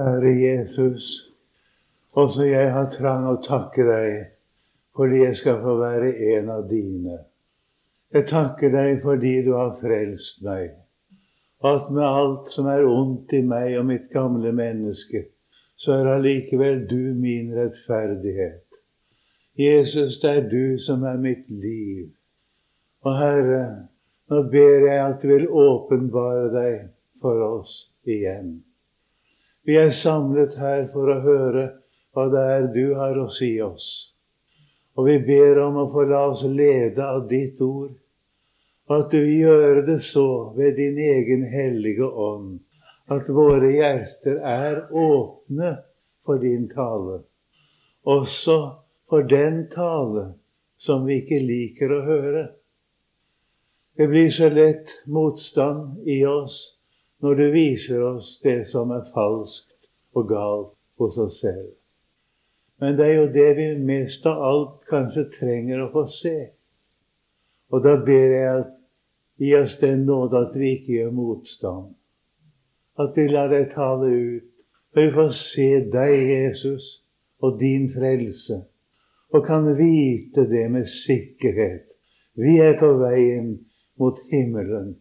Herre Jesus, også jeg har trang å takke deg fordi jeg skal få være en av dine. Jeg takker deg fordi du har frelst meg, at med alt som er ondt i meg og mitt gamle menneske, så er allikevel du min rettferdighet. Jesus, det er du som er mitt liv. Og Herre, nå ber jeg at du vil åpenbare deg for oss igjen. Vi er samlet her for å høre hva det er du har å si oss. Og vi ber om å få la oss lede av ditt ord. Og at du gjør det så ved din egen hellige ånd at våre hjerter er åpne for din tale. Også for den tale som vi ikke liker å høre. Det blir så lett motstand i oss når du viser oss det som er falskt og galt hos oss selv. Men det er jo det vi mest av alt kanskje trenger å få se. Og da ber jeg at gi oss den nåde at vi ikke gjør motstand. At vi lar deg tale ut, for vi får se deg, Jesus, og din frelse, og kan vite det med sikkerhet. Vi er på veien mot himmelen,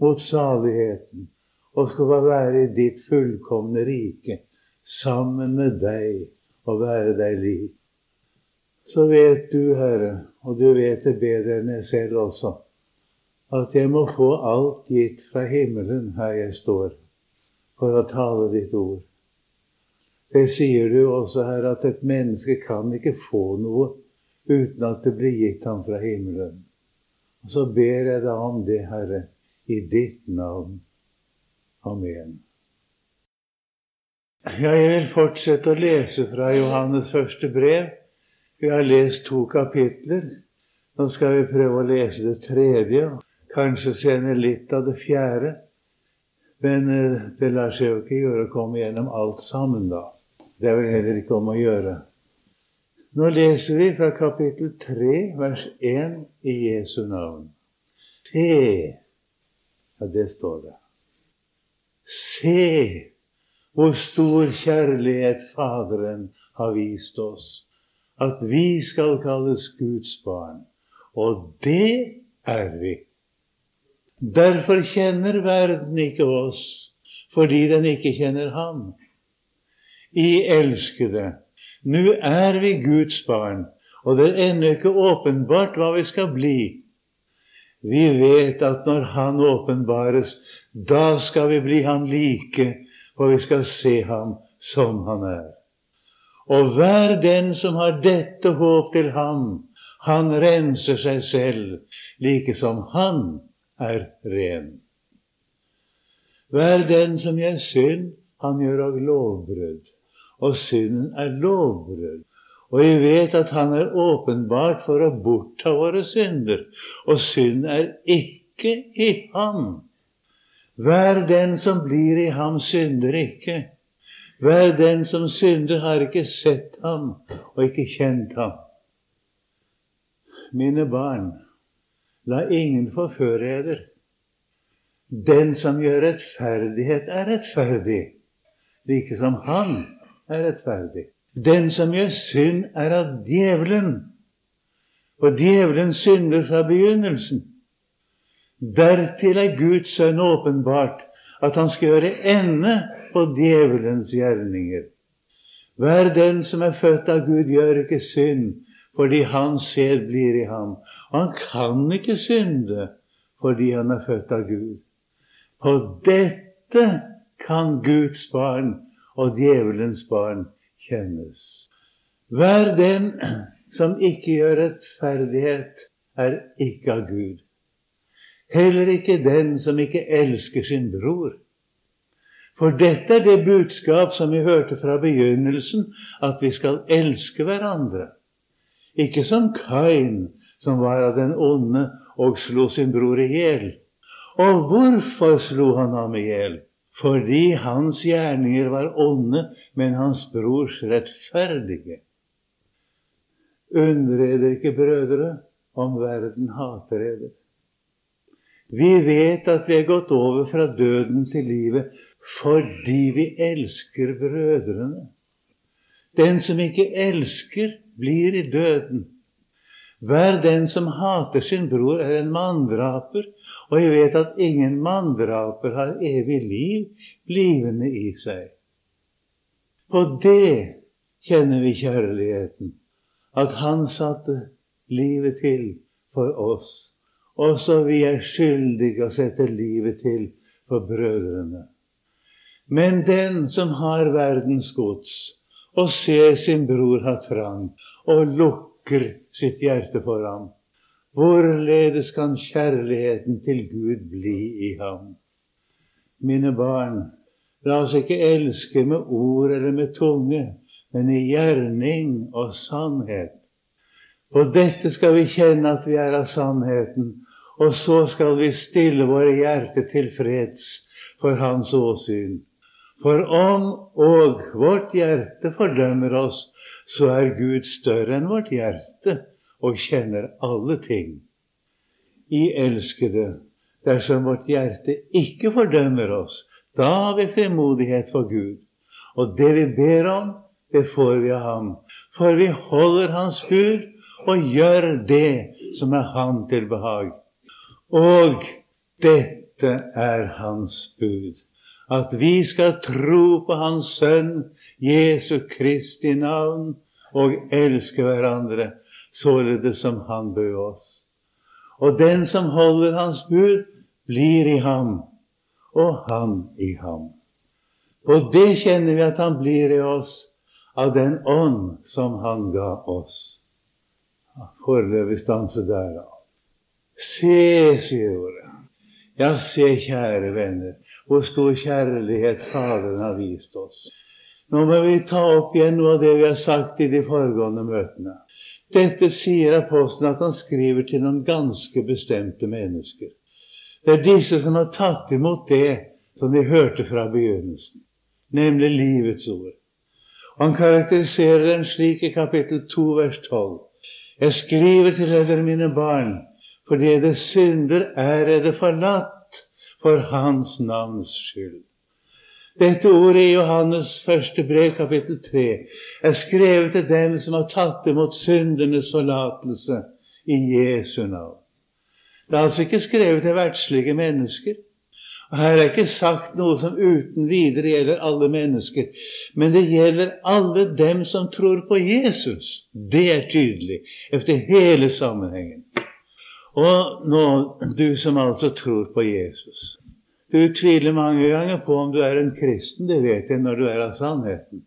mot saligheten og skal få være i ditt fullkomne rike sammen med deg og være deg lik. Så vet du, Herre, og du vet det bedre enn jeg selv også, at jeg må få alt gitt fra himmelen her jeg står, for å tale ditt ord. Det sier du også, Herre, at et menneske kan ikke få noe uten at det blir gitt ham fra himmelen. Og så ber jeg deg om det, Herre, i ditt navn. Amen. Ja, jeg vil fortsette å lese fra Johannes første brev. Vi har lest to kapitler. Nå skal vi prøve å lese det tredje, kanskje senere litt av det fjerde. Men eh, det lar seg jo ikke gjøre å komme gjennom alt sammen, da. Det er vel heller ikke om å gjøre. Nå leser vi fra kapittel 3, vers 1 i Jesu navn. Se Ja, det står det. Se hvor stor kjærlighet Faderen har vist oss, at vi skal kalles Guds barn. Og det er vi. Derfor kjenner verden ikke oss, fordi den ikke kjenner Ham. I elskede, nå er vi Guds barn, og det er ennå ikke åpenbart hva vi skal bli. Vi vet at når Han åpenbares, da skal vi bli Han like, for vi skal se Ham som Han er. Og hver den som har dette håp til Ham, han renser seg selv, like som Han er ren. Hver den som gjør synd, han gjør òg lovbrudd. Og synden er lovbrudd. Og vi vet at Han er åpenbart for å bortta våre synder. Og synd er ikke i Ham. Hver den som blir i Ham, synder ikke. Hver den som synder, har ikke sett Ham og ikke kjent Ham. Mine barn, la ingen forføre eder. Den som gjør rettferdighet, er rettferdig, like som Han er rettferdig. Den som gjør synd, er av djevelen. For djevelen synder fra begynnelsen. Dertil er Guds sønn åpenbart at han skal gjøre ende på djevelens gjerninger. Hver den som er født av Gud, gjør ikke synd, fordi hans sæd blir i ham. Og han kan ikke synde fordi han er født av Gud. På dette kan Guds barn og djevelens barn kjennes. Hver den som ikke gjør rettferdighet, er ikke av Gud. Heller ikke den som ikke elsker sin bror. For dette er det budskap som vi hørte fra begynnelsen, at vi skal elske hverandre. Ikke som Kain, som var av den onde og slo sin bror i hjel. Og hvorfor slo han ham i hjel? Fordi hans gjerninger var onde, men hans brors rettferdige. Undre dere ikke, brødre, om verden hater dere. Vi vet at vi er gått over fra døden til livet fordi vi elsker brødrene. Den som ikke elsker, blir i døden. Hver den som hater sin bror, er en manndraper, og jeg vet at ingen manndraper har evig liv blivende i seg. På det kjenner vi kjærligheten, at Han satte livet til for oss, også vi er skyldige å sette livet til for brødrene. Men den som har verdens gods, og ser sin bror ha trang, og lukker sitt hjerte for ham, hvorledes kan kjærligheten til Gud bli i ham? Mine barn, la oss ikke elske med ord eller med tunge, men i gjerning og sannhet. På dette skal vi kjenne at vi er av sannheten, og så skal vi stille våre hjerter til freds for Hans åsyn. For om og vårt hjerte fordømmer oss, så er Gud større enn vårt hjerte og kjenner alle ting. I elskede, dersom vårt hjerte ikke fordømmer oss, da har vi frimodighet for Gud. Og det vi ber om, det får vi av ham. For vi holder Hans bud og gjør det som er ham til behag. Og dette er hans bud. At vi skal tro på Hans Sønn Jesu Kristi navn og elske hverandre således som Han bød oss. Og den som holder Hans bud, blir i ham, og han i ham. Og det kjenner vi at Han blir i oss av den ånd som Han ga oss. Foreløpig stanse der, da. Se, sier ordet. Ja, se, kjære venner, hvor stor kjærlighet Faderen har vist oss. Nå må vi ta opp igjen noe av det vi har sagt i de foregående møtene. Dette sier apostelen at han skriver til noen ganske bestemte mennesker. Det er disse som har tatt imot det som de hørte fra begynnelsen, nemlig livets ord. Han karakteriserer den slik i kapittel 2, vers 12. Jeg skriver til dere, mine barn, fordi det synder er det forlatt for Hans navns skyld. Dette ordet i Johannes første brev, kapittel 3, er skrevet til dem som har tatt imot syndenes forlatelse i Jesu navn. Det er altså ikke skrevet til verdslige mennesker. Og Her er ikke sagt noe som uten videre gjelder alle mennesker, men det gjelder alle dem som tror på Jesus. Det er tydelig efter hele sammenhengen. Og nå, du som altså tror på Jesus. Du tviler mange ganger på om du er en kristen, det vet jeg når du er av sannheten.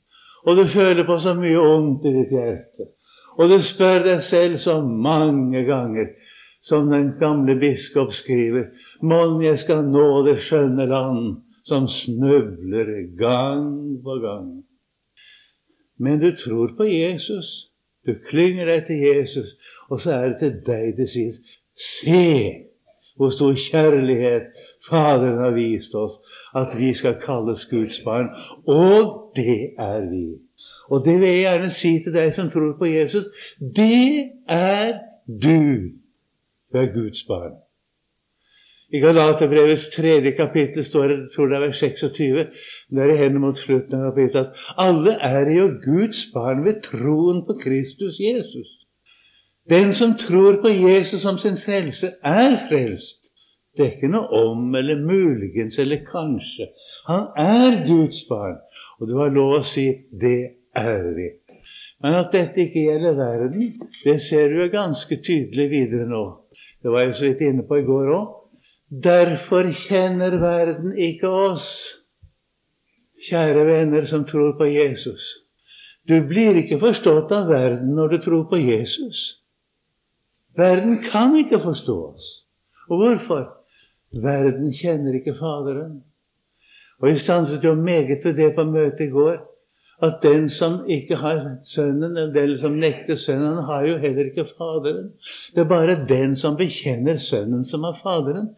Og du føler på så mye ondt i ditt hjerte. Og du spør deg selv så mange ganger som den gamle biskop skriver, mon jeg skal nå det skjønne land som snubler gang på gang. Men du tror på Jesus. Du klynger deg til Jesus, og så er det til deg det sies Se hvor stor kjærlighet Faderen har vist oss, at vi skal kalles Guds barn. Og det er vi. Og det vil jeg gjerne si til deg som tror på Jesus. Det er du. Du er Guds barn. I Galaterbrevets tredje kapittel står det, tror det er vers 26, der er hender mot slutten av kapittelet, at alle er jo Guds barn ved troen på Kristus Jesus. Den som tror på Jesus som sin frelse, er frelst. Det er ikke noe om eller muligens eller kanskje. Han er Guds barn. Og du har lov å si 'det er vi'. Men at dette ikke gjelder verden, det ser du ganske tydelig videre nå. Det var jeg så vidt inne på i går òg. Derfor kjenner verden ikke oss, kjære venner som tror på Jesus. Du blir ikke forstått av verden når du tror på Jesus. Verden kan ikke forstå oss. Og hvorfor? Verden kjenner ikke Faderen. Og Jeg stanset jo meget ved det på møtet i går at den som ikke har Sønnen, eller som nekter Sønnen, har jo heller ikke Faderen. Det er bare den som bekjenner Sønnen, som har Faderen.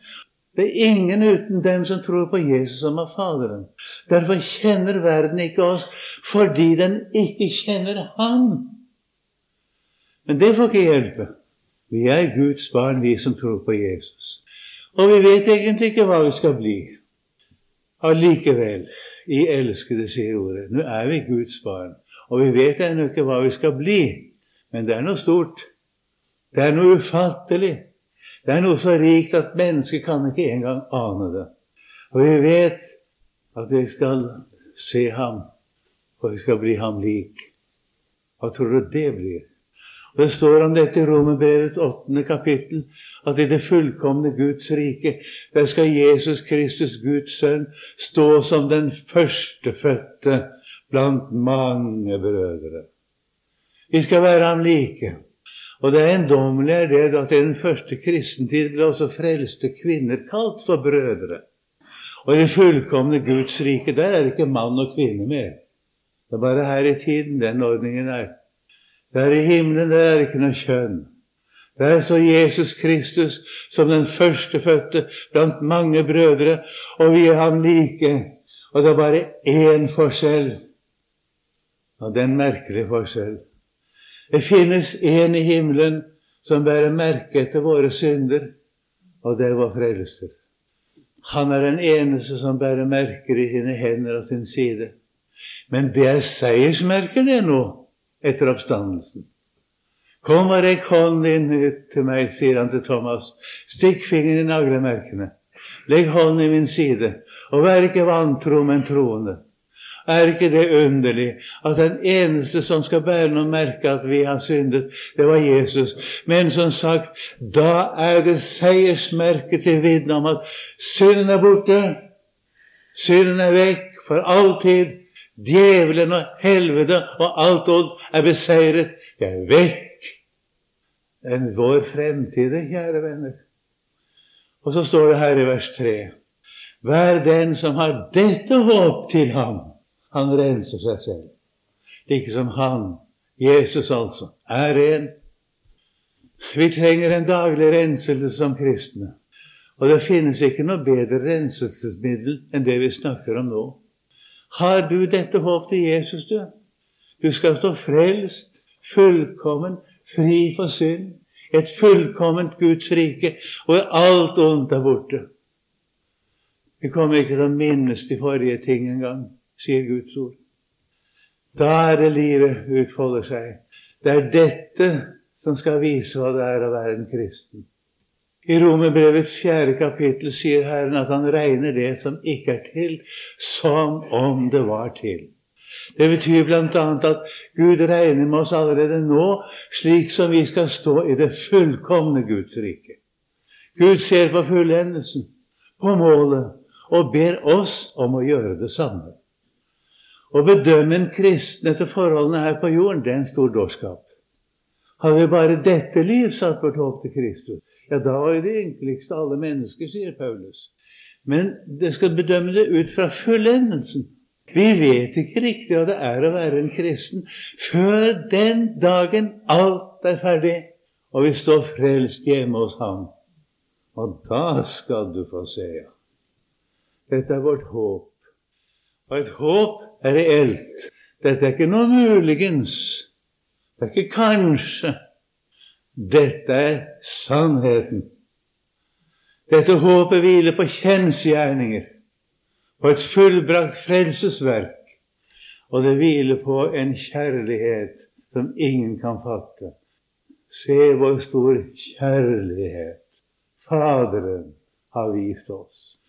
Det er ingen uten dem som tror på Jesus, som har Faderen. Derfor kjenner verden ikke oss, fordi den ikke kjenner Han. Men det får ikke hjelpe. Vi er Guds barn, vi som tror på Jesus. Og vi vet egentlig ikke hva vi skal bli. Allikevel, i elskede, sier ordet, nå er vi Guds barn. Og vi vet ennå ikke hva vi skal bli, men det er noe stort. Det er noe ufattelig. Det er noe så rikt at mennesket kan ikke engang ane det. Og vi vet at vi skal se ham, og vi skal bli ham lik. Hva tror du det blir? Det står om dette i Romerbrevet 8. kapittel, at i det fullkomne Guds rike, der skal Jesus Kristus, Guds sønn, stå som den førstefødte blant mange brødre. Vi skal være ham like. Og det eiendommelige er det at i den første kristentid ble også frelste kvinner kalt for brødre. Og i det fullkomne Guds rike, der er det ikke mann og kvinne mer. Det er bare her i tiden den ordningen er. Der i himmelen det er ikke noe kjønn. Der så Jesus Kristus som den førstefødte blant mange brødre, og vi er ham like. Og det er bare én forskjell, og det er en merkelig forskjell. Det finnes én i himmelen som bærer merke etter våre synder, og det er vår frelser. Han er den eneste som bærer merker i sine hender og sin side. Men det er seiersmerker, det nå etter oppstandelsen. Kom og rekk hånden din ut til meg, sier han til Thomas. Stikk fingeren i naglemerkene. Legg hånden i min side, og vær ikke vantro, men troende. Er ikke det underlig at den eneste som skal bære noe merke at vi har syndet, det var Jesus? Men som sagt, da er det seiersmerket til vitne om at synden er borte. Synden er vekk for alltid. Djevelen og helvete og alt odd er beseiret. Det er vekk. Enn vår fremtid, kjære venner. Og så står det her i vers 3.: Vær den som har dette håp til ham, han renser seg selv. Like som han, Jesus altså, er ren. Vi trenger en daglig renselse som kristne. Og det finnes ikke noe bedre renselsesmiddel enn det vi snakker om nå. Har du dette håp til Jesus, du? Du skal stå frelst, fullkommen, fri for synd. Et fullkomment Guds rike, og alt ondt er borte. Vi kommer ikke til å minnes de forrige ting engang, sier Guds ord. Da er det livet utfolder seg. Det er dette som skal vise hva det er å være en kristen. I Romerbrevets fjerde kapittel sier Herren at han regner det som ikke er til, som om det var til. Det betyr bl.a. at Gud regner med oss allerede nå, slik som vi skal stå i det fullkomne Guds rike. Gud ser på fullendelsen, på målet, og ber oss om å gjøre det samme. Å bedømme en kristen etter forholdene her på jorden, det er en stor dårskap. Har vi bare dette liv satt vårt håp til Kristus, ja, da var det enkleste alle mennesker, sier Paulus. Men det skal bedømme det ut fra fullendelsen. Vi vet ikke riktig hva det er å være en kristen før den dagen alt er ferdig, og vi står frelst hjemme hos ham. Og da skal du få se. Dette er vårt håp. Og et håp er reelt. Dette er ikke noe muligens. Det er ikke kanskje. Dette er sannheten. Dette håpet hviler på kjensgjerninger, på et fullbrakt frelsesverk, og det hviler på en kjærlighet som ingen kan fatte. Se vår stor kjærlighet Faderen har vist oss.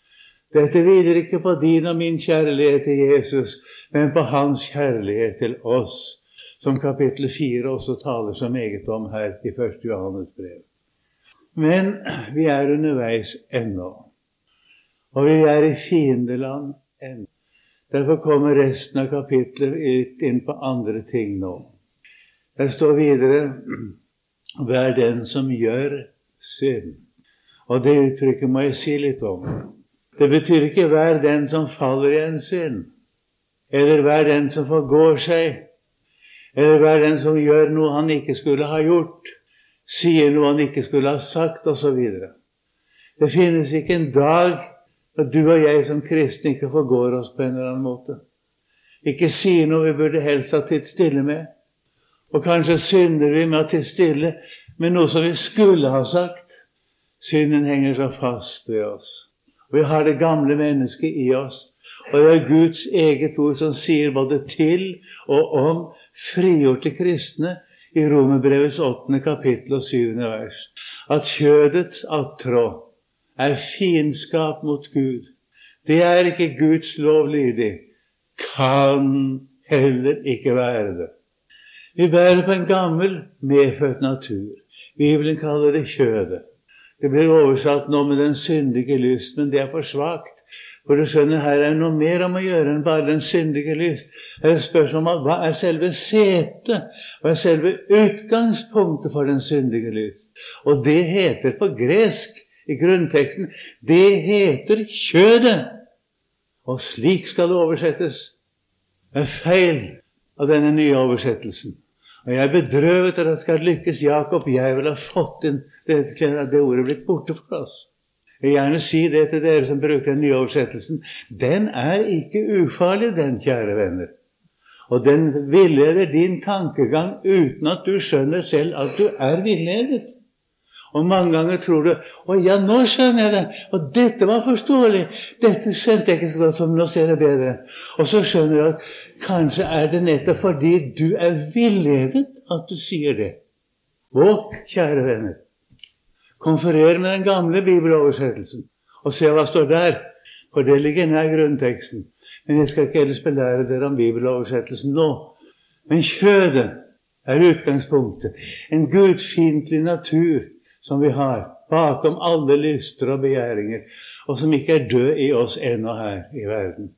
Dette hviler ikke på din og min kjærlighet til Jesus, men på hans kjærlighet til oss som kapittel 4 også taler så meget om her i 1. Johannes brev. Men vi er underveis ennå. Og vi er i fiendeland ennå. Derfor kommer resten av kapitlet inn på andre ting nå. Der står videre Vær den som gjør synd. Og det uttrykket må jeg si litt om. Det betyr ikke 'vær den som faller i en synd', eller 'vær den som forgår seg', eller hva er den som gjør noe han ikke skulle ha gjort, sier noe han ikke skulle ha sagt, osv. Det finnes ikke en dag da du og jeg som kristne ikke forgår oss på en eller annen måte. Ikke sier noe vi burde helst ha titt stille med. Og kanskje synder vi med å titt stille med noe som vi skulle ha sagt. Synden henger så fast ved oss. Vi har det gamle mennesket i oss Og det er Guds eget ord som sier både til og om frigjorte kristne i Romerbrevets åttende kapittel og syvende vers. At kjødets attrå er fiendskap mot Gud. Det er ikke Guds lov lydig. Kan heller ikke være det. Vi bærer på en gammel, medfødt natur. Bibelen kaller det kjødet. Det blir oversatt nå med den syndige lyst, men det er for svakt. For du skjønner, her er noe mer om å gjøre enn bare den syndige lyst. Her er det spørsmål hva er selve setet? Hva er selve utgangspunktet for den syndige lyst? Og det heter på gresk i grunnteksten det heter kjødet. Og slik skal det oversettes. Det er feil av denne nye oversettelsen. Og jeg er bedrøvet at det skal lykkes Jakob. Jeg vil ha fått inn det, det ordet blitt borte for oss. Jeg vil gjerne si det til dere som bruker den nye oversettelsen. Den er ikke ufarlig, den, kjære venner. Og den villeder din tankegang uten at du skjønner selv at du er villedet. Og mange ganger tror du 'Å ja, nå skjønner jeg det.' Og dette var forståelig. Dette skjønte jeg ikke så godt som nå ser jeg bedre. Og så skjønner du at kanskje er det nettopp fordi du er villedet at du sier det. Våk, kjære venner. Konferer med den gamle bibeloversettelsen og se hva står der. For det ligger nær grunnteksten. Men jeg skal ikke ellers belære dere om bibeloversettelsen nå. Men kjødet er utgangspunktet. En gudfiendtlig natur som vi har bakom alle lyster og begjæringer, og som ikke er død i oss ennå her i verden.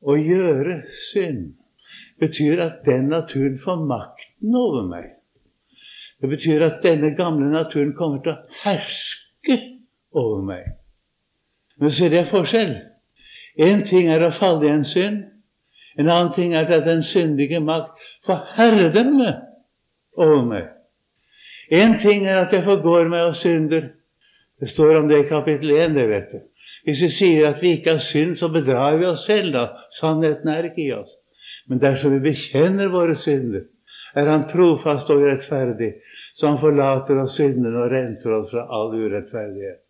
Å gjøre synd betyr at den naturen får makten over meg. Det betyr at denne gamle naturen kommer til å herske over meg. Men så er det forskjell. Én ting er å falle i en synd. En annen ting er at den syndige makt får herredømme over meg. Én ting er at jeg forgår meg og synder. Det står om det i kapittel 1, det vet du. Hvis vi sier at vi ikke har synd, så bedrar vi oss selv, da. Sannheten er ikke i oss. Men dersom vi bekjenner våre synder, er Han trofast og rettferdig, så Han forlater oss syndene og renser oss fra all urettferdighet.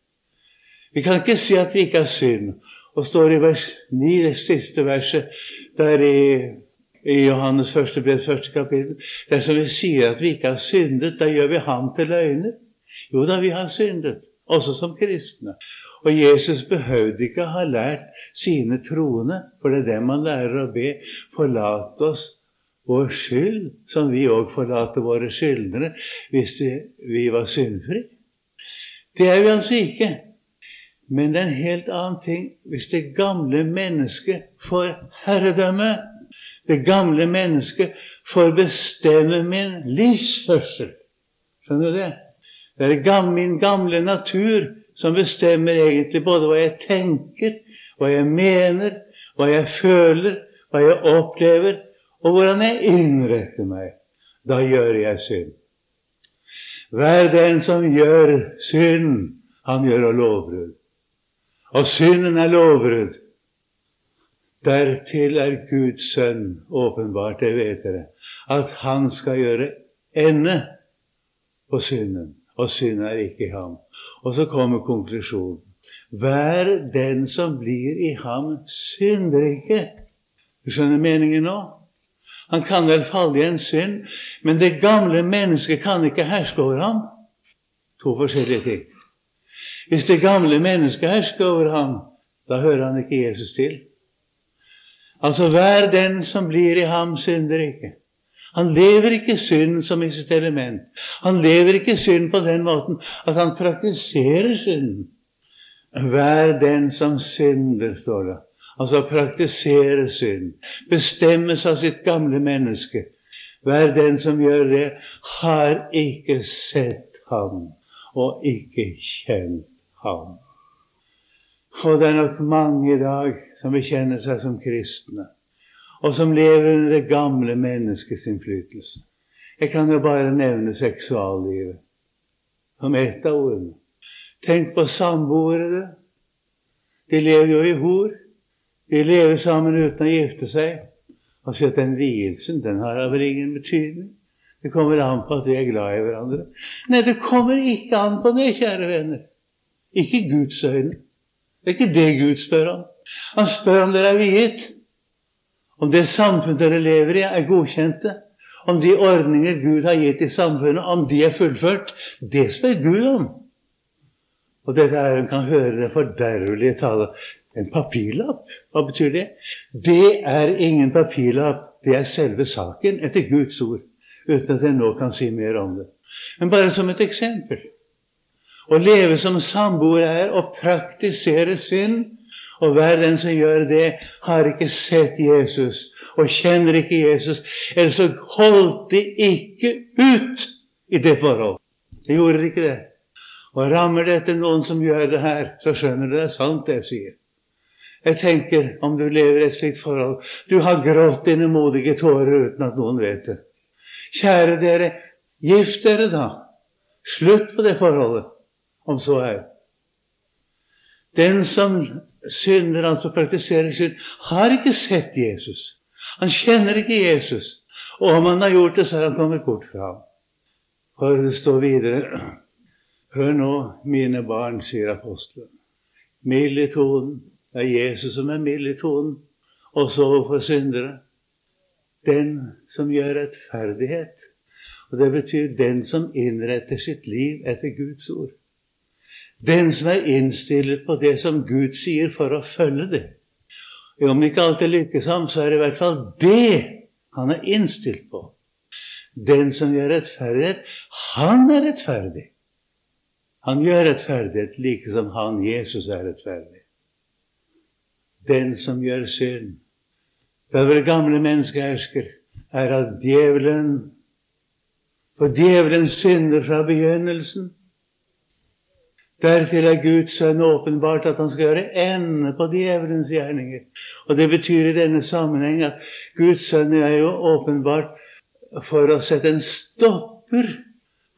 Vi kan ikke si at vi ikke har synd. Og står i vers 9, det siste verset, der i i Johannes første brev, første kapittel. Dersom vi sier at vi ikke har syndet, da gjør vi ham til løgner. Jo da, vi har syndet, også som kristne. Og Jesus behøvde ikke ha lært sine troende, for det er det man lærer å be, forlate oss vår skyld, som vi òg forlater våre skyldnere, hvis vi var syndfri. Det er vi altså ikke. Men det er en helt annen ting hvis det gamle mennesket får herredømme det gamle mennesket får bestemme min livsførsel. Skjønner du det? Det er min gamle natur som bestemmer egentlig både hva jeg tenker, hva jeg mener, hva jeg føler, hva jeg opplever, og hvordan jeg innretter meg. Da gjør jeg synd. Hver den som gjør synd, han gjør lovbrudd. Og synden er lovbrudd. Dertil er Guds sønn åpenbart, det vet dere, at han skal gjøre ende på synden. Og synd er ikke i ham. Og så kommer konklusjonen. Hver den som blir i ham, synder ikke. Du skjønner meningen nå? Han kan vel falle i en synd, men det gamle mennesket kan ikke herske over ham. To forskjellige ting. Hvis det gamle mennesket hersker over ham, da hører han ikke Jesus til. Altså hver den som blir i ham, synder ikke. Han lever ikke synd som i sitt element. Han lever ikke synd på den måten at han praktiserer synden. Hver den som synder, står det. Altså praktisere synd. Bestemmes av sitt gamle menneske. Hver den som gjør det, har ikke sett ham og ikke kjent ham. Og det er nok mange i dag som bekjenner seg som kristne, og som lever under det gamle menneskets innflytelse. Jeg kan jo bare nevne seksuallivet som ett av ordene. Tenk på samboere. De lever jo i hor. De lever sammen uten å gifte seg. Sier at den vielsen, den har vel ingen betydning. Det kommer an på at vi er glad i hverandre. Nei, det kommer ikke an på det, kjære venner. Ikke Guds øyne. Det er ikke det Gud spør om. Han spør om dere er viet. Om det samfunn dere lever i, er godkjente. Om de ordninger Gud har gitt i samfunnet, om de er fullført. Det spør Gud om. Og dette er, hun kan høre det fordervelige tale. En papirlapp, hva betyr det? Det er ingen papirlapp. Det er selve saken etter Guds ord. Uten at jeg nå kan si mer om det. Men bare som et eksempel. Å leve som samboer er å praktisere synd. Og hver den som gjør det, har ikke sett Jesus og kjenner ikke Jesus. Eller så holdt de ikke ut i det forhold. De gjorde ikke det. Og rammer dette noen som gjør det her, så skjønner du det er sant, det jeg sier. Jeg tenker, om du lever et slikt forhold Du har grått dine modige tårer uten at noen vet det. Kjære dere, gift dere da. Slutt på det forholdet, om så er. Den som synder, altså praktiserer synd, har ikke sett Jesus. Han kjenner ikke Jesus. Og om han har gjort det, så har han kommet bort fra ham. For det står videre Hør nå, mine barn, sier apostelen. Mild i tonen. Det er Jesus som er mild i tonen, også overfor syndere. Den som gjør rettferdighet. Og det betyr den som innretter sitt liv etter Guds ord. Den som er innstilt på det som Gud sier, for å følge det. Om ikke alltid lykkes ham, så er det i hvert fall det han er innstilt på. Den som gjør rettferdighet, han er rettferdig. Han gjør rettferdighet like som han, Jesus, er rettferdig. Den som gjør synd. Da våre gamle mennesker hersker, er av djevelen. For djevelen synder fra begynnelsen. Dertil er Guds sønn åpenbart at han skal gjøre ende på djevelens gjerninger. Og Det betyr i denne sammenheng at Guds sønn er jo åpenbart for å sette en stopper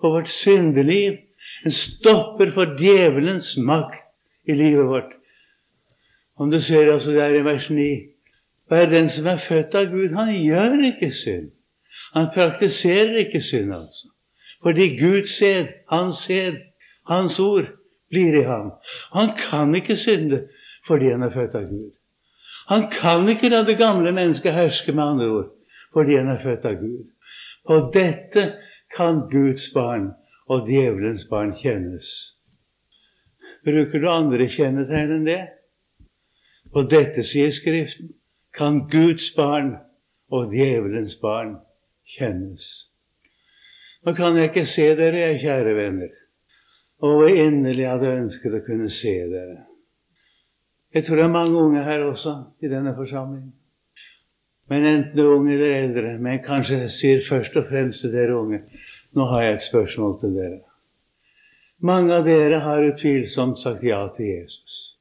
på vårt syndeliv en stopper for djevelens makt i livet vårt. Om du ser altså der i vers 9 Hver den som er født av Gud, han gjør ikke synd. Han praktiserer ikke synd, altså. Fordi Guds sæd, hans sæd, hans ord, blir i ham. Han kan ikke synde fordi han er født av Gud. Han kan ikke la det gamle mennesket herske, med andre ord, fordi han er født av Gud. På dette kan Guds barn og djevelens barn kjennes. Bruker du andre kjennetegn enn det? På dette, sier Skriften, kan Guds barn og djevelens barn kjennes. Nå kan jeg ikke se dere, jeg, kjære venner, og hvor inderlig jeg hadde ønsket å kunne se dere. Jeg tror det er mange unge her også i denne forsamlingen. Men enten du er ung eller eldre, men kanskje jeg sier først og fremst til dere unge nå har jeg et spørsmål til dere. Mange av dere har utvilsomt sagt ja til Jesus.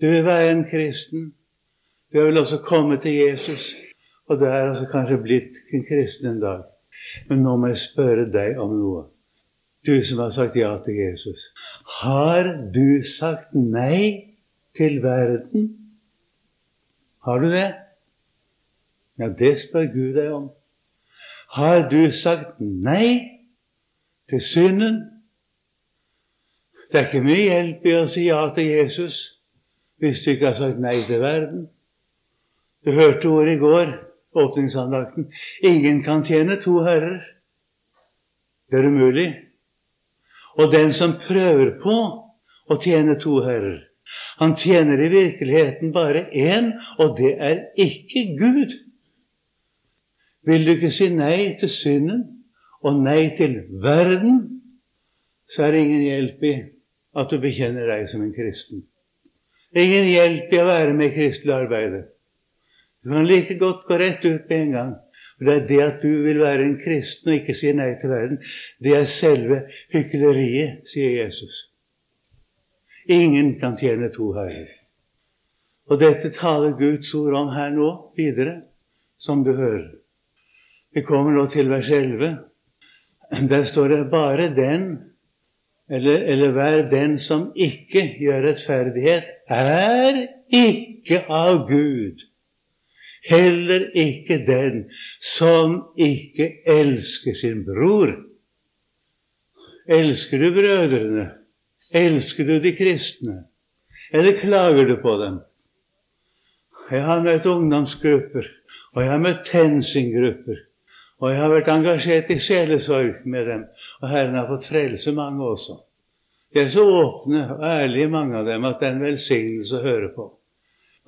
Du vil være en kristen. Du vel også kommet til Jesus, og du er altså kanskje blitt en kristen en dag. Men nå må jeg spørre deg om noe. Du som har sagt ja til Jesus. Har du sagt nei til verden? Har du det? Ja, det spør Gud deg om. Har du sagt nei til synden. Det er ikke mye hjelp i å si ja til Jesus hvis du ikke har sagt nei til verden. Du hørte ordet i går, åpningsandakten. Ingen kan tjene to herrer. Det er umulig. Og den som prøver på å tjene to herrer, han tjener i virkeligheten bare én, og det er ikke Gud. Vil du ikke si nei til synden, og nei til verden, så er det ingen hjelp i at du bekjenner deg som en kristen. Ingen hjelp i å være med i kristelig arbeid. Du kan like godt gå rett ut med en gang. For det er det at du vil være en kristen og ikke si nei til verden, det er selve hykleriet, sier Jesus. Ingen kan tjene to herrer. Og dette taler Guds ord om her nå, videre, som du hører. Vi kommer nå til vers 11. Der står det bare den, eller, eller hver den som ikke gjør rettferdighet, er ikke av Gud. Heller ikke den som ikke elsker sin bror. Elsker du brødrene? Elsker du de kristne? Eller klager du på dem? Jeg har møtt ungdomsgrupper, og jeg har møtt TenSing-grupper. Og jeg har vært engasjert i sjelesorg med dem, og Herren har fått frelse mange også. De er så åpne og ærlige, mange av dem, at det er en velsignelse å høre på.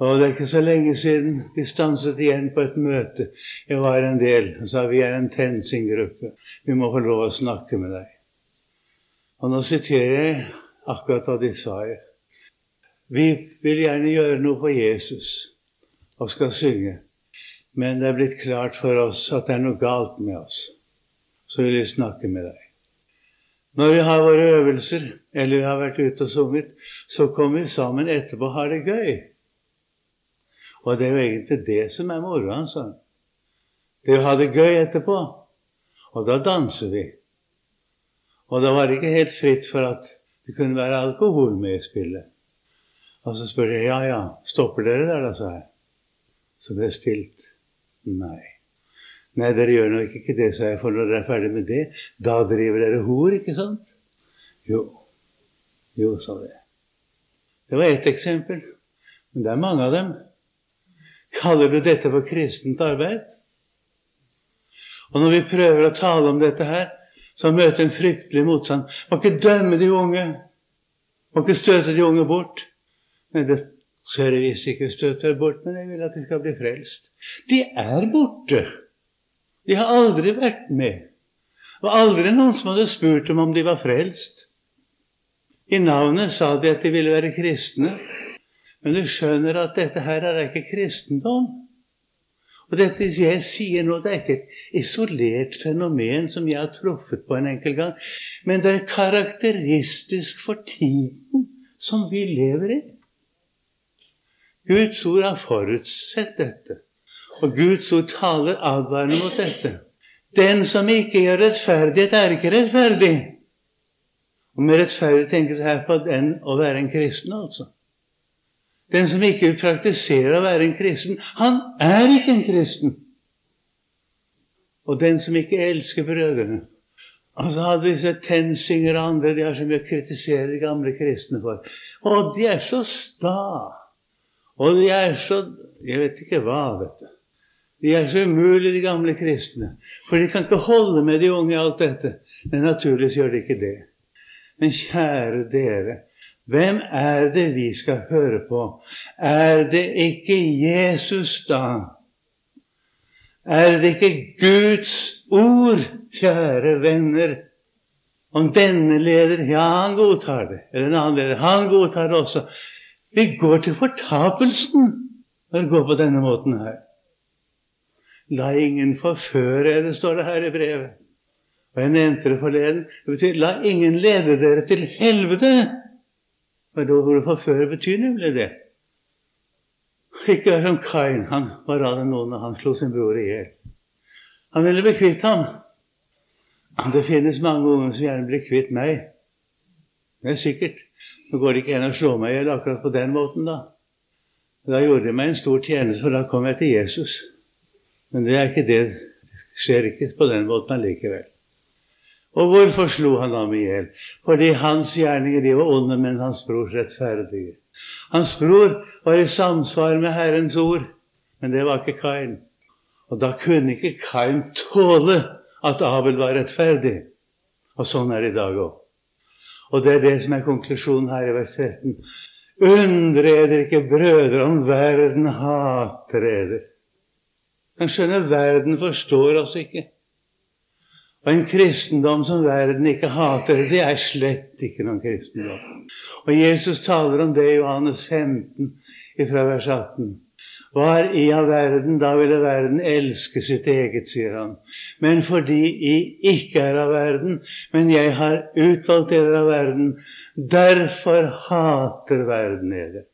Og det er ikke så lenge siden de stanset igjen på et møte. Jeg var en del og sa vi er en TenSing-gruppe. Vi må få lov å snakke med deg. Og nå siterer jeg akkurat hva de sa. Vi vil gjerne gjøre noe for Jesus og skal synge. Men det er blitt klart for oss at det er noe galt med oss. Så vil vi snakke med deg. Når vi har våre øvelser, eller vi har vært ute og sunget, så kommer vi sammen etterpå og har det gøy. Og det er jo egentlig det som er moroa, han. Det å ha det gøy etterpå. Og da danser vi. Og da var det ikke helt fritt for at det kunne være alkohol med i spillet. Og så spør jeg ja, ja, stopper dere der, da, sa jeg. Så ble det stilt. Nei. Nei, dere gjør nok ikke det, sa jeg, for når dere er ferdig med det, da driver dere hor, ikke sant? Jo. Jo, sa det. Det var ett eksempel. Men det er mange av dem. Kaller du dette for kristent arbeid? Og når vi prøver å tale om dette her, så møter en fryktelig motstand. Må ikke dømme de unge. Må ikke støte de unge bort. Nei, det skal det visst ikke støte bort, men jeg vil at de skal bli frelst. De er borte. De har aldri vært med. Det var aldri noen som hadde spurt dem om de var frelst. I navnet sa de at de ville være kristne. Men du skjønner at dette her er ikke kristendom. Og dette jeg sier nå, det er ikke et isolert fenomen som jeg har truffet på en enkel gang, men det er karakteristisk for tiden som vi lever i. Guds ord har forutsett dette, og Guds ord taler advarende mot dette. Den som ikke gjør rettferdighet, er ikke rettferdig. Og med rettferdig tenkes her på den å være en kristen, altså. Den som ikke praktiserer å være en kristen, han er ikke en kristen. Og den som ikke elsker brødrene. Og så hadde disse TenSinger og andre de har så mye å kritisere de gamle kristne for. Og de er så sta. Og de er så Jeg vet ikke hva, vet du. De er så umulige, de gamle kristne. For de kan ikke holde med de unge i alt dette. Men naturligvis gjør de ikke det. Men kjære dere, hvem er det vi skal høre på? Er det ikke Jesus, da? Er det ikke Guds ord, kjære venner? Om denne leder Ja, han godtar det. Eller en annen leder. Han godtar det også. Vi går til fortapelsen når vi går på denne måten her. La ingen forføre dere, står det her i brevet. Og jeg nevnte det forleden. Det betyr la ingen lede dere til helvete. Men ordet forføre betyr nemlig det. Ikke vær som Kain. Han var av den og han slo sin bror i hjel. Han ville bli kvitt ham. Det finnes mange unge som gjerne blir kvitt meg. Det er sikkert. Nå går det ikke an å slå meg i hjel akkurat på den måten, da. Da gjorde de meg en stor tjeneste, for da kom jeg til Jesus. Men det er ikke det. Det skjer ikke på den måten allikevel. Og hvorfor slo han ham i hjel? Fordi hans gjerninger de var onde, men hans brors rettferdige. Hans bror var i samsvar med Herrens ord, men det var ikke Kain. Og da kunne ikke Kain tåle at Abel var rettferdig. Og sånn er det i dag òg. Og det er det som er konklusjonen her i vers 13. Undre eder ikke, brødre, om verden hater eder. Man skjønne, verden forstår oss ikke. Og en kristendom som verden ikke hater, det er slett ikke noen kristendom. Og Jesus taler om det i Johannes 15 fra vers 18. Var i av verden, da ville verden elske sitt eget, sier han. Men fordi I ikke er av verden, men jeg har utvalgt dere av verden, derfor hater verden dere.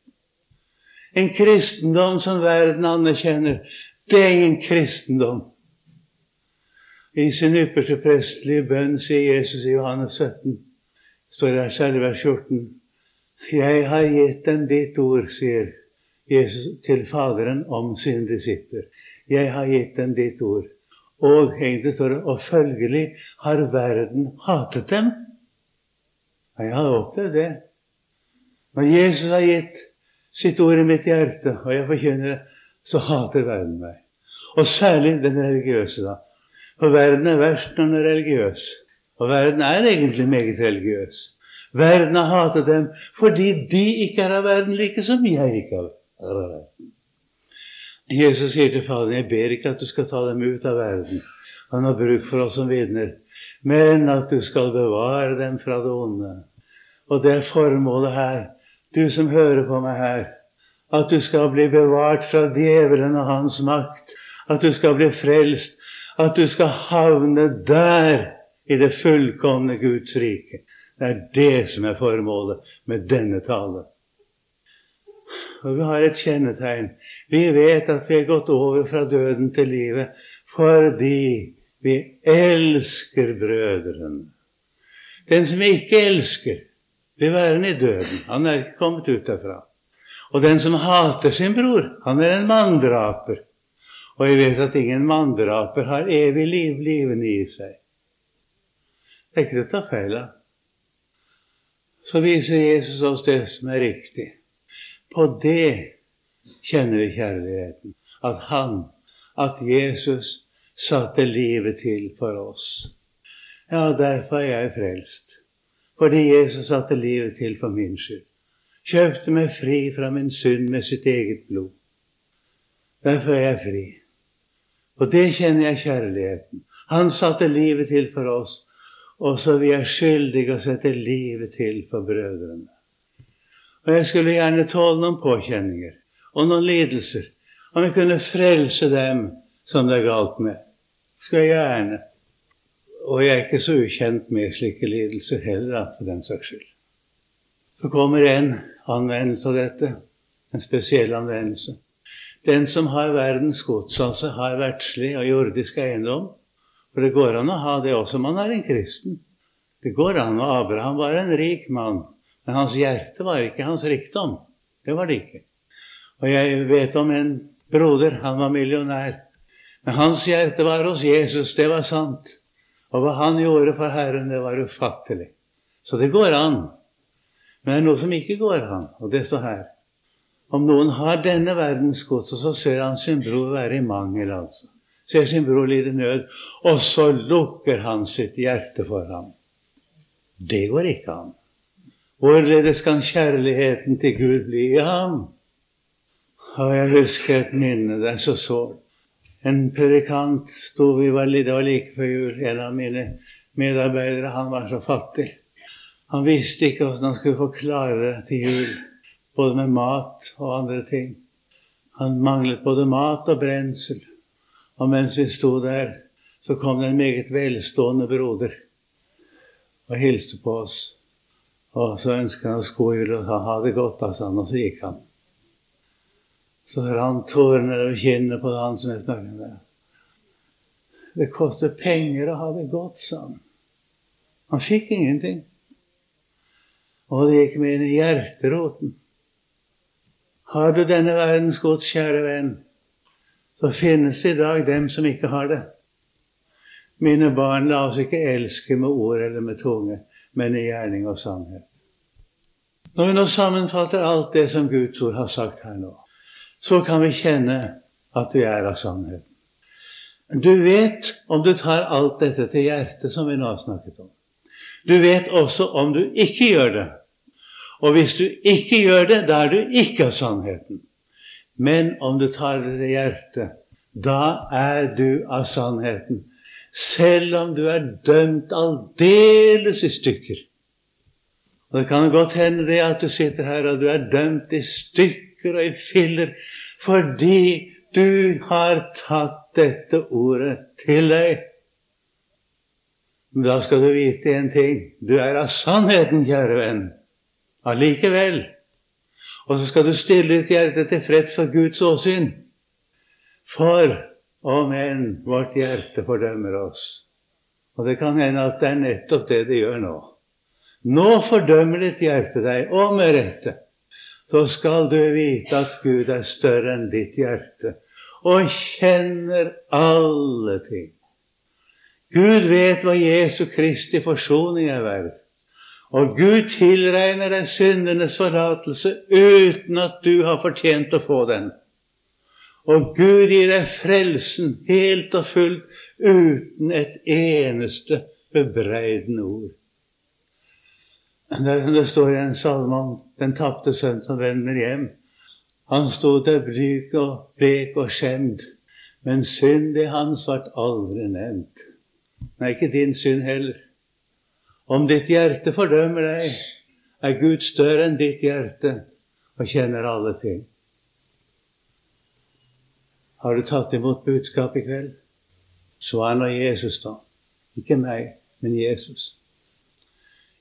En kristendom som verden anerkjenner, det er ingen kristendom. I sin ypperste prestelige bønn sier Jesus i Johannes 17, står det her særlig vers 14, Jeg har gitt dem ditt ord, sier Jesus til Faderen om sine disipler. Jeg har gitt dem ditt ord. Og egentlig står det og følgelig har verden hatet dem. Jeg har opplevd det. Når Jesus har gitt sitt ord i mitt hjerte, og jeg forkynner det, så hater verden meg. Og særlig den religiøse, da. For verden er verst når den er religiøs. Og verden er egentlig meget religiøs. Verden har hatet dem fordi de ikke er av verden, like som jeg ikke er Jesus sier til Faderen, 'Jeg ber ikke at du skal ta dem ut av verden.' Han har bruk for oss som vitner, men at du skal bevare dem fra det onde. Og det er formålet her. Du som hører på meg her, at du skal bli bevart fra djevelen og hans makt. At du skal bli frelst. At du skal havne der i det fullkomne Guds rike. Det er det som er formålet med denne tale. Og vi har et kjennetegn. Vi vet at vi er gått over fra døden til livet fordi vi elsker brødrene. Den som ikke elsker, blir værende i døden. Han er ikke kommet ut derfra. Og den som hater sin bror, han er en manndraper. Og jeg vet at ingen manndraper har evig liv livende i seg. Det er ikke til å ta feil av. Så viser Jesus oss det som er riktig. På det kjenner vi kjærligheten. At han, at Jesus, satte livet til for oss. Ja, derfor er jeg frelst. Fordi Jesus satte livet til for min skyld. Kjøpte meg fri fra min synd med sitt eget blod. Derfor er jeg fri. Og det kjenner jeg kjærligheten. Han satte livet til for oss, og så vi er skyldige å sette livet til for brødrene. Og jeg skulle gjerne tåle noen påkjenninger og noen lidelser. Om jeg kunne frelse dem som det er galt med. Skal jeg gjerne. Og jeg er ikke så ukjent med slike lidelser heller, for den saks skyld. Så kommer en anvendelse av dette. En spesiell anvendelse. Den som har verdens gods, altså har verdslig og jordisk eiendom. For det går an å ha det også om man er en kristen. Det går an. Og Abraham var en rik mann. Men hans hjerte var ikke hans rikdom. Det var det ikke. Og jeg vet om en broder. Han var millionær. Men hans hjerte var hos Jesus. Det var sant. Og hva han gjorde for Herren, det var ufattelig. Så det går an. Men det er noe som ikke går an, og det står her. Om noen har denne verdens gods, og så ser han sin bror være i mangel, altså. Ser sin bror lide nød, og så lukker han sitt hjerte for ham. Det går ikke an. Hvorledes kan kjærligheten til Gud bli i ham? Og jeg husker et minne. Det er så sårt. En predikant sto vi var, Det var like før jul. En av mine medarbeidere, han var så fattig. Han visste ikke hvordan han skulle forklare det til jul, både med mat og andre ting. Han manglet både mat og brensel. Og mens vi sto der, så kom det en meget velstående broder og hilste på oss. Og så ønsket han å sko jul og sa ha det godt, altså. og så gikk han. Så rant tårene over kinnet på han som jeg snakket med. Det koster penger å ha det godt, sa han. Han fikk ingenting. Og det gikk med inn i hjerteroten. Har du denne verdens gods, kjære venn, så finnes det i dag dem som ikke har det. Mine barn, la oss ikke elske med ord eller med tunge men i gjerning og sannhet. Når vi nå sammenfatter alt det som Guds ord har sagt her nå, så kan vi kjenne at vi er av sannheten. Du vet om du tar alt dette til hjertet, som vi nå har snakket om. Du vet også om du ikke gjør det. Og hvis du ikke gjør det, da er du ikke av sannheten. Men om du tar det til hjertet, da er du av sannheten selv om du er dømt aldeles i stykker. Og Det kan godt hende det at du sitter her og du er dømt i stykker og i filler fordi du har tatt dette ordet til deg. Men da skal du vite en ting. Du er av sannheten, kjære venn. Allikevel. Og så skal du stille ditt hjerte tilfreds for Guds åsyn. For om men vårt hjerte fordømmer oss. Og det kan hende at det er nettopp det det gjør nå. Nå fordømmer ditt hjerte deg, og med rette. Så skal du vite at Gud er større enn ditt hjerte og kjenner alle ting. Gud vet hva Jesu Kristi forsoning er verdt. Og Gud tilregner deg syndenes forlatelse uten at du har fortjent å få den. Og Gud gir deg frelsen helt og fullt uten et eneste bebreidende ord. Det er som det står i en salme om den tapte sønn som vender hjem. Han sto der bryk og blek og skjemd, men syndet hans ble aldri nevnt. Nei, ikke din synd heller. Om ditt hjerte fordømmer deg, er Gud større enn ditt hjerte og kjenner alle ting. Har du tatt imot budskapet i kveld? Svar nå Jesus, da. Ikke meg, men Jesus.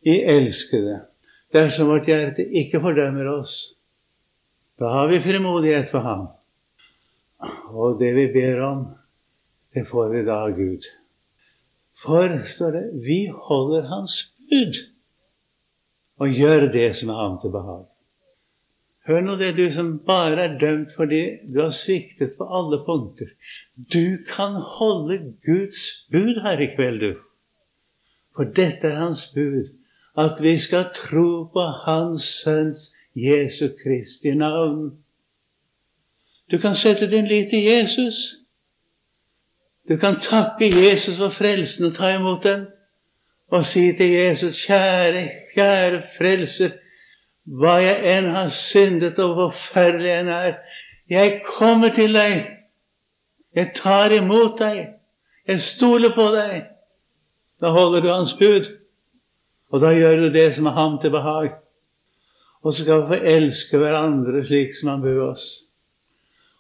I elskede, dersom vårt hjerte ikke fordømmer oss, da har vi frimodighet for ham. Og det vi ber om, det får vi da av Gud. For, står det, vi holder Hans bud og gjør det som er ham til behag. Hør nå det, du som bare er dømt fordi du har sviktet på alle punkter. Du kan holde Guds bud her i kveld, du. For dette er Hans bud. At vi skal tro på Hans Sønns Jesu Kristi navn. Du kan sette din lit til Jesus. Du kan takke Jesus for frelsen og ta imot den. Og si til Jesus, kjære, kjære frelser, hva jeg enn har syndet og hvor forferdelig enn er. Jeg kommer til deg. Jeg tar imot deg. Jeg stoler på deg. Da holder du hans bud. Og da gjør du det som er ham til behag. Og så skal vi få elske hverandre slik som han bød oss.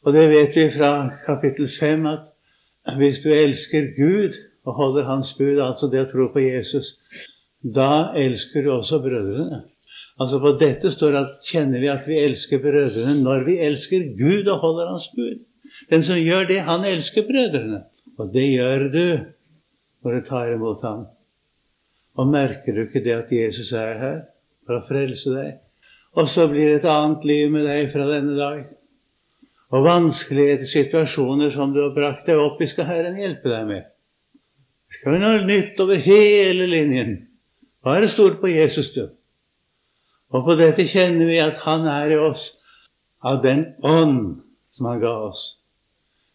Og det vet vi fra kapittel 5 at hvis du elsker Gud og holder Hans bud, altså det å tro på Jesus, da elsker du også brødrene. Altså På dette står at kjenner vi at vi elsker brødrene når vi elsker Gud og holder Hans bud. Den som gjør det, han elsker brødrene. Og det gjør du når du tar imot ham. Og merker du ikke det at Jesus er her for å frelse deg? Og så blir det et annet liv med deg fra denne dag. Og vanskelige situasjoner som du har brakt deg opp i, skal Herren hjelpe deg med. Det Skal være noe nytt over hele linjen? Bare stol på Jesus, du. Og på dette kjenner vi at Han er i oss av den ånd som Han ga oss.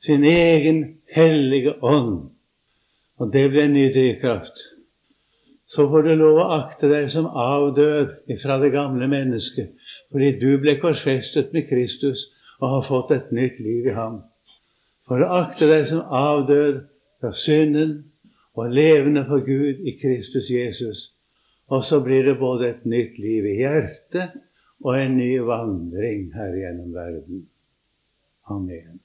Sin egen hellige ånd. Og det ble en ny drivkraft. Så får du lov å akte deg som avdød ifra det gamle mennesket, fordi du ble korsfestet med Kristus og har fått et nytt liv i ham. For å akte deg som avdød fra synden og levende for Gud i Kristus Jesus og så blir det både et nytt liv i hjertet og en ny vandring her gjennom verden. Amen.